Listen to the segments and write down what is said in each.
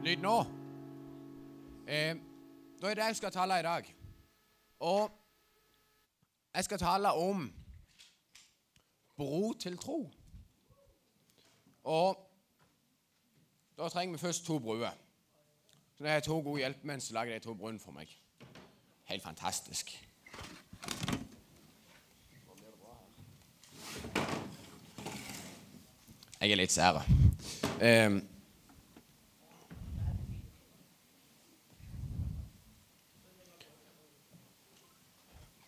Lyd nå. Eh, da er det jeg skal tale i dag. Og jeg skal tale om bro til tro. Og da trenger vi først to bruer. Så det er to gode hjelpemenn som lager de to bruene for meg. Helt fantastisk. Jeg er litt sær. Eh,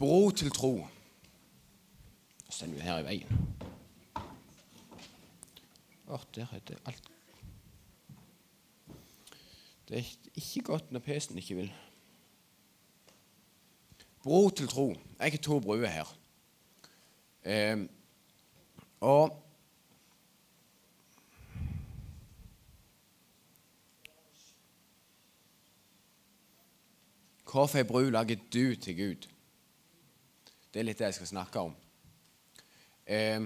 bro til tro. Så står vi her i veien. Å, der er det alt Det er ikke godt når PC-en ikke vil. Bro til tro. Jeg har to bruer her. Eh, og Hvorfor ei bru lager du til Gud? Det er litt det jeg skal snakke om. Eh,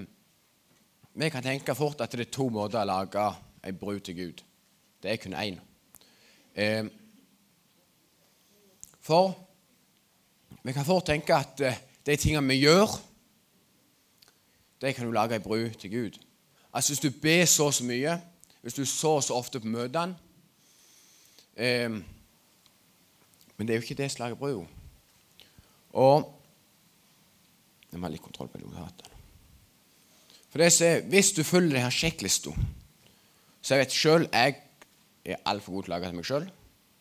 vi kan tenke fort at det er to måter å lage ei bru til Gud. Det er kun én. Eh, for vi kan fort tenke at eh, de tingene vi gjør, de kan du lage ei bru til Gud. Altså Hvis du ber så og så mye, hvis du så så ofte på møtene eh, Men det er jo ikke det som lager brua. Og ha litt kontroll på notatene. For det er, Hvis du følger denne sjekklista Så jeg vet sjøl jeg er altfor god til å lage til meg sjøl.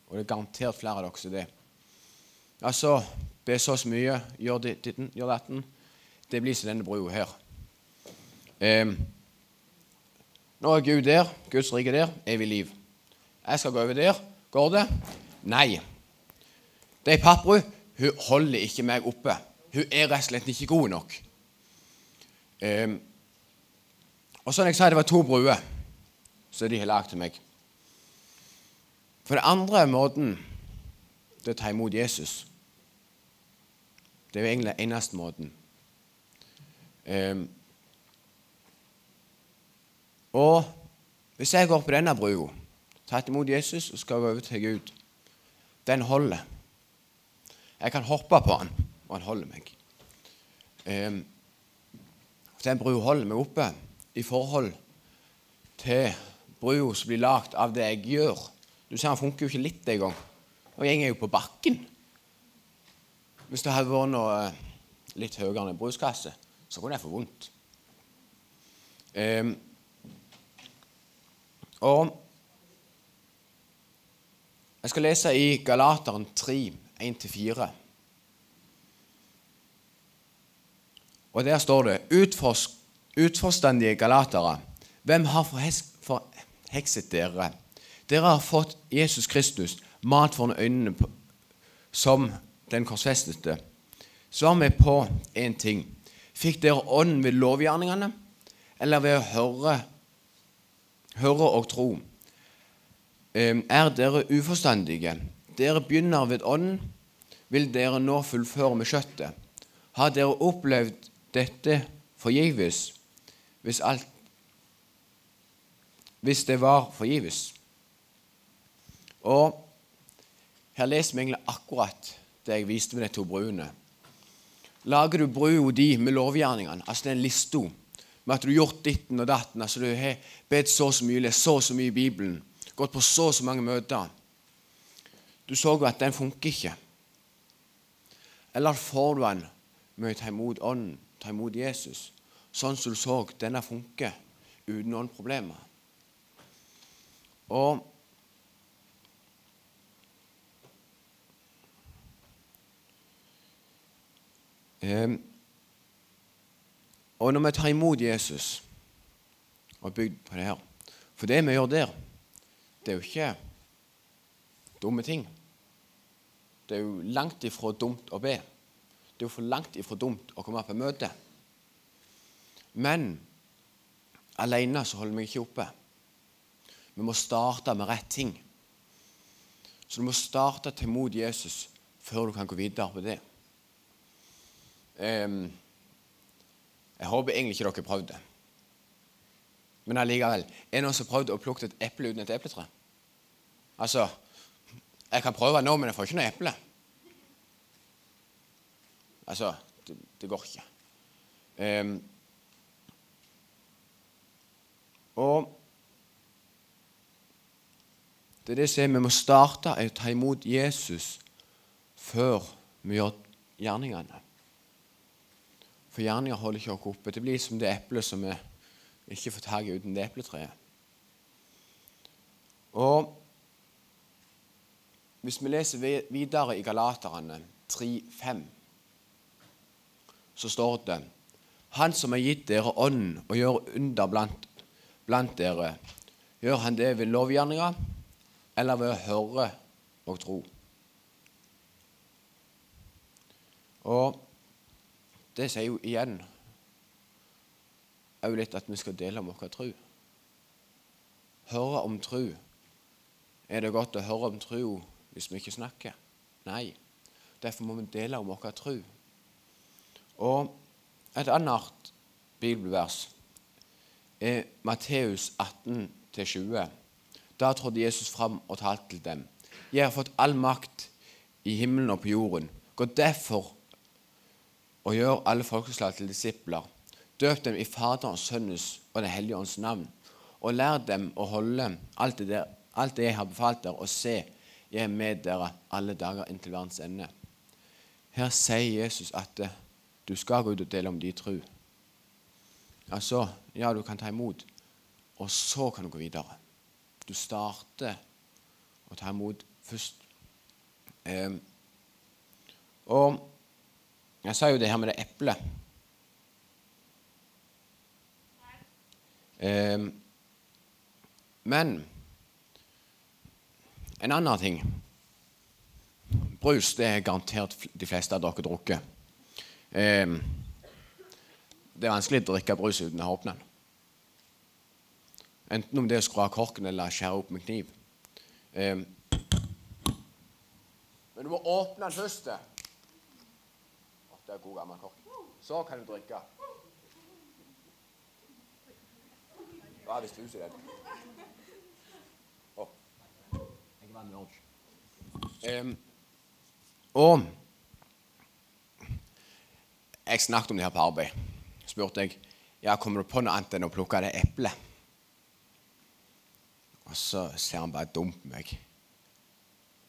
Og det er garantert flere av dere som det. Altså Be så mye, gjør ditten, gjør datten. Det blir som denne brua her. Um, nå er Gud der, Guds rike der, evig liv. Jeg skal gå over der. Går det? Nei. Det er pappbru. Hun holder ikke meg oppe. Hun er rett og slett ikke god nok. Um, og som jeg sa, det var to bruer som de har lagd til meg. For det andre måten det er å ta imot Jesus Det er jo egentlig den eneste måten. Um, og hvis jeg går på denne brua, tatt imot Jesus og skal gå over til Gud, den holder. Jeg kan hoppe på den, og han holder meg. Eh, den brua holder meg oppe i forhold til brua som blir lagd av det jeg gjør. Du ser, Han funker jo ikke litt engang. Og går jo på bakken. Hvis det hadde vært noe eh, litt høyere enn en bruskasse, så kunne jeg få vondt. Eh, og jeg skal lese i Galateren 3, 1-4. Og der står det Utforsk, Utforstandige galatere, hvem har forhekset dere? Dere har fått Jesus Kristus, mat for øynene på, som den korsfestede. Svar meg på én ting. Fikk dere ånden ved lovgjerningene, eller ved å høre, høre og tro? Er dere uforstandige? Dere begynner ved ånden. Vil dere nå fullføre med kjøttet? Har dere opplevd dette forgives hvis, alt, hvis det var forgives. Og her leser vi egentlig akkurat det jeg viste med de to bruene. Lager du brua di med lovgjerningene, altså den lista med at du har gjort ditten og datten, altså du har bedt så og så mye, lest så og så mye i Bibelen, gått på så og så mange møter Du så jo at den funker ikke. Eller får du den med å ta imot Ånden, ta imot Jesus, sånn som du så denne funker uten noen problemer. Og eh, Og når vi tar imot Jesus og bygd på det her For det vi gjør der, det er jo ikke dumme ting. Det er jo langt ifra dumt å be. Det er jo for langt ifra dumt å komme på møte. Men alene så holder vi ikke oppe. Vi må starte med rett ting. Så du må starte til mot Jesus før du kan gå videre på det. Um, jeg håper egentlig ikke dere har prøvd det. Men allikevel. Er det noen som har prøvd å plukke et eple uten et epletre? Altså, jeg kan prøve nå, men jeg får ikke noe eple. Altså, det, det går ikke. Um, og det er det som Vi må starte å ta imot Jesus før vi gjør gjerningene. For gjerninger holder ikke oss oppe. Det blir som det eplet som vi ikke får tak i uten det epletreet. Og hvis vi leser videre i Galaterne 3,5, så står det Han som har gitt dere ånden og gjør under blant, blant dere, gjør han det ved lovgjerninger eller ved å høre og tro? Og det sier jo igjen òg litt at vi skal dele om vår tro. Høre om tro. Er det godt å høre om tro hvis vi ikke snakker? Nei. Derfor må vi dele om vår tro. Og et annet bibelvers er Matteus 18-20. Da trådte Jesus fram og talte til dem. Jeg har fått all makt i himmelen og på jorden. Gå derfor og gjør alle folkeslag til disipler. Døp dem i Faderens, Sønnens og Den hellige ånds navn. Og lær dem å holde alt det, der, alt det jeg har befalt dere, og se, jeg er med dere alle dager inntil verdens ende. Her sier Jesus at du skal gå ut og dele om din tro. Altså, ja, du kan ta imot, og så kan du gå videre. Du starter å ta imot først. Um, og jeg sa jo det her med det eplet. Um, men en annen ting Brus det er garantert de fleste av dere drukket. Um, det er vanskelig å drikke brus uten å åpne den. Enten om det er å skru av korken eller skjære opp med kniv. Um, men du må åpne den først. Det er god gammel kork. Så kan du drikke. Hva hvis du sier det? Å. Jeg vann vanlig orange. Um, og jeg snakket om det her på arbeid. spurte jeg ja, kommer du på noe annet enn å plukke det eplet. Og så ser han bare dumt på meg.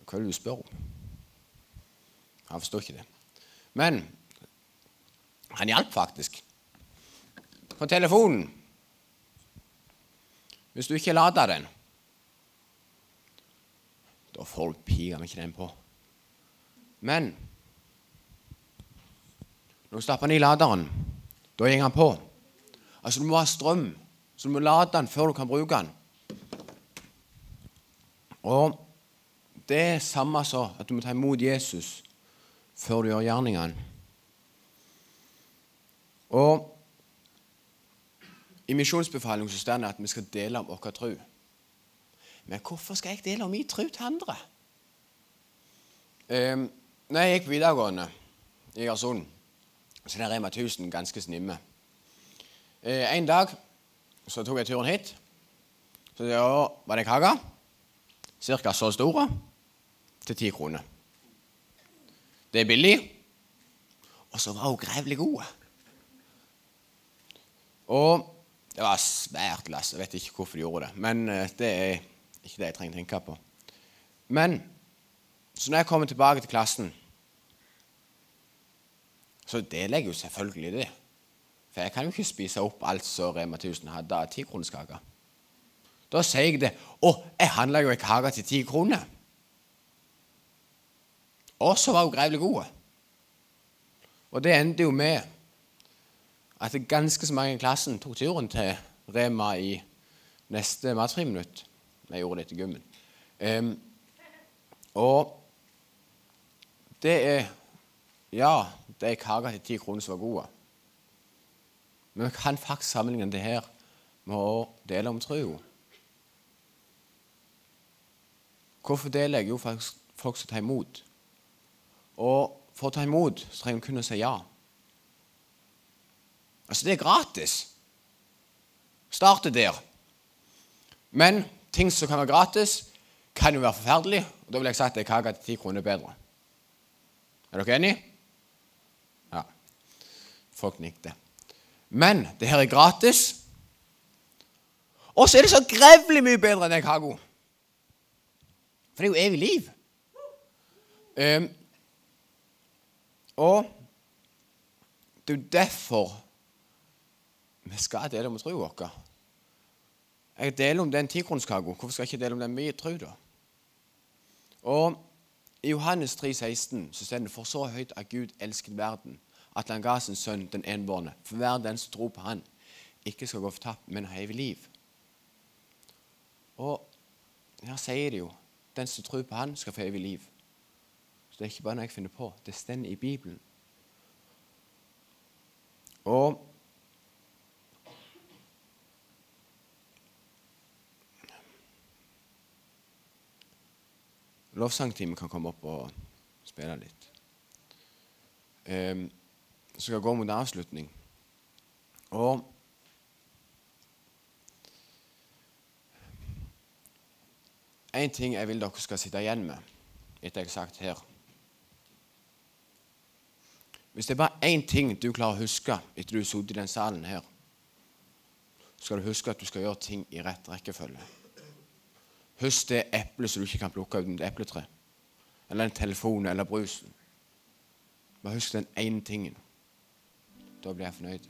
Hva er det du spør om? Han forstår ikke det. Men han hjalp faktisk. På telefonen. Hvis du ikke lader den, da får du meg ikke den på. Men når du stapper den i laderen, da går han på. Altså, du må ha strøm, så du må lade den før du kan bruke den. Og det er samme så at du må ta imot Jesus før du gjør gjerningene. Og I misjonsbefalingen står det at vi skal dele om vår tro. Men hvorfor skal jeg dele om min tro til andre? Um, når jeg gikk videregående i Egersund, så er Rema 1000 ganske snimme. Eh, en dag så tok jeg turen hit. Så da var det kake. Cirka så store til ti kroner. Det er billig, og så var hun grevlig god. Og det var svært lass. Jeg vet ikke hvorfor de gjorde det. Men eh, det er ikke det jeg trenger å tenke på. Men så når jeg kommer tilbake til klassen, så deler jeg jo selvfølgelig det. For jeg kan jo ikke spise opp alt som Rema 1000 hadde av tikronerskaker. Da sier jeg det. 'Å, jeg handla jo ei kake til ti kroner.' Og så var hun grevlig god. Og det endte jo med at ganske så mange i klassen tok turen til Rema i neste matfriminutt. Jeg gjorde det til gymmen. Um, og det er Ja, det er kaker til ti kroner som var gode. Men vi kan faktisk sammenligne det her med å dele om troa. Hvorfor deler jeg? Jo, for folk skal ta imot. Og for å ta imot så trenger vi kun å si ja. Altså, det er gratis. Starte der. Men ting som kan være gratis, kan jo være forferdelig. og Da vil jeg si at er kake til ti kroner er bedre. Er dere enige? Folk nikket. Men det her er gratis. Og så er det så grevlig mye bedre enn kaka. For det er jo evig liv. Um, og det er jo derfor vi skal dele om troen vår. Jeg deler om den tikronskaka. Hvorfor skal jeg ikke dele om den mye tro, da? Og I Johannes 3, 16 så står det for så høyt at Gud elsket verden, at han ga sin sønn den enbårne, for hver den som tror på han, ikke skal gå fortapt, men ha evig liv. Og her sier det jo den som tror på han, skal få evig liv. Så det er ikke bare noe jeg finner på. Det står i Bibelen. Og Lovsangteamet kan komme opp og spille litt. Um, skal gå mot avslutning. Og En ting jeg vil dere skal sitte igjen med etter jeg har sagt her Hvis det er bare én ting du klarer å huske etter du har sittet i den salen her, skal du huske at du skal gjøre ting i rett rekkefølge. Husk det eplet som du ikke kan plukke uten et epletre. Eller en telefon eller brusen. Bare husk den ene tingen. Da blir jeg fornøyd.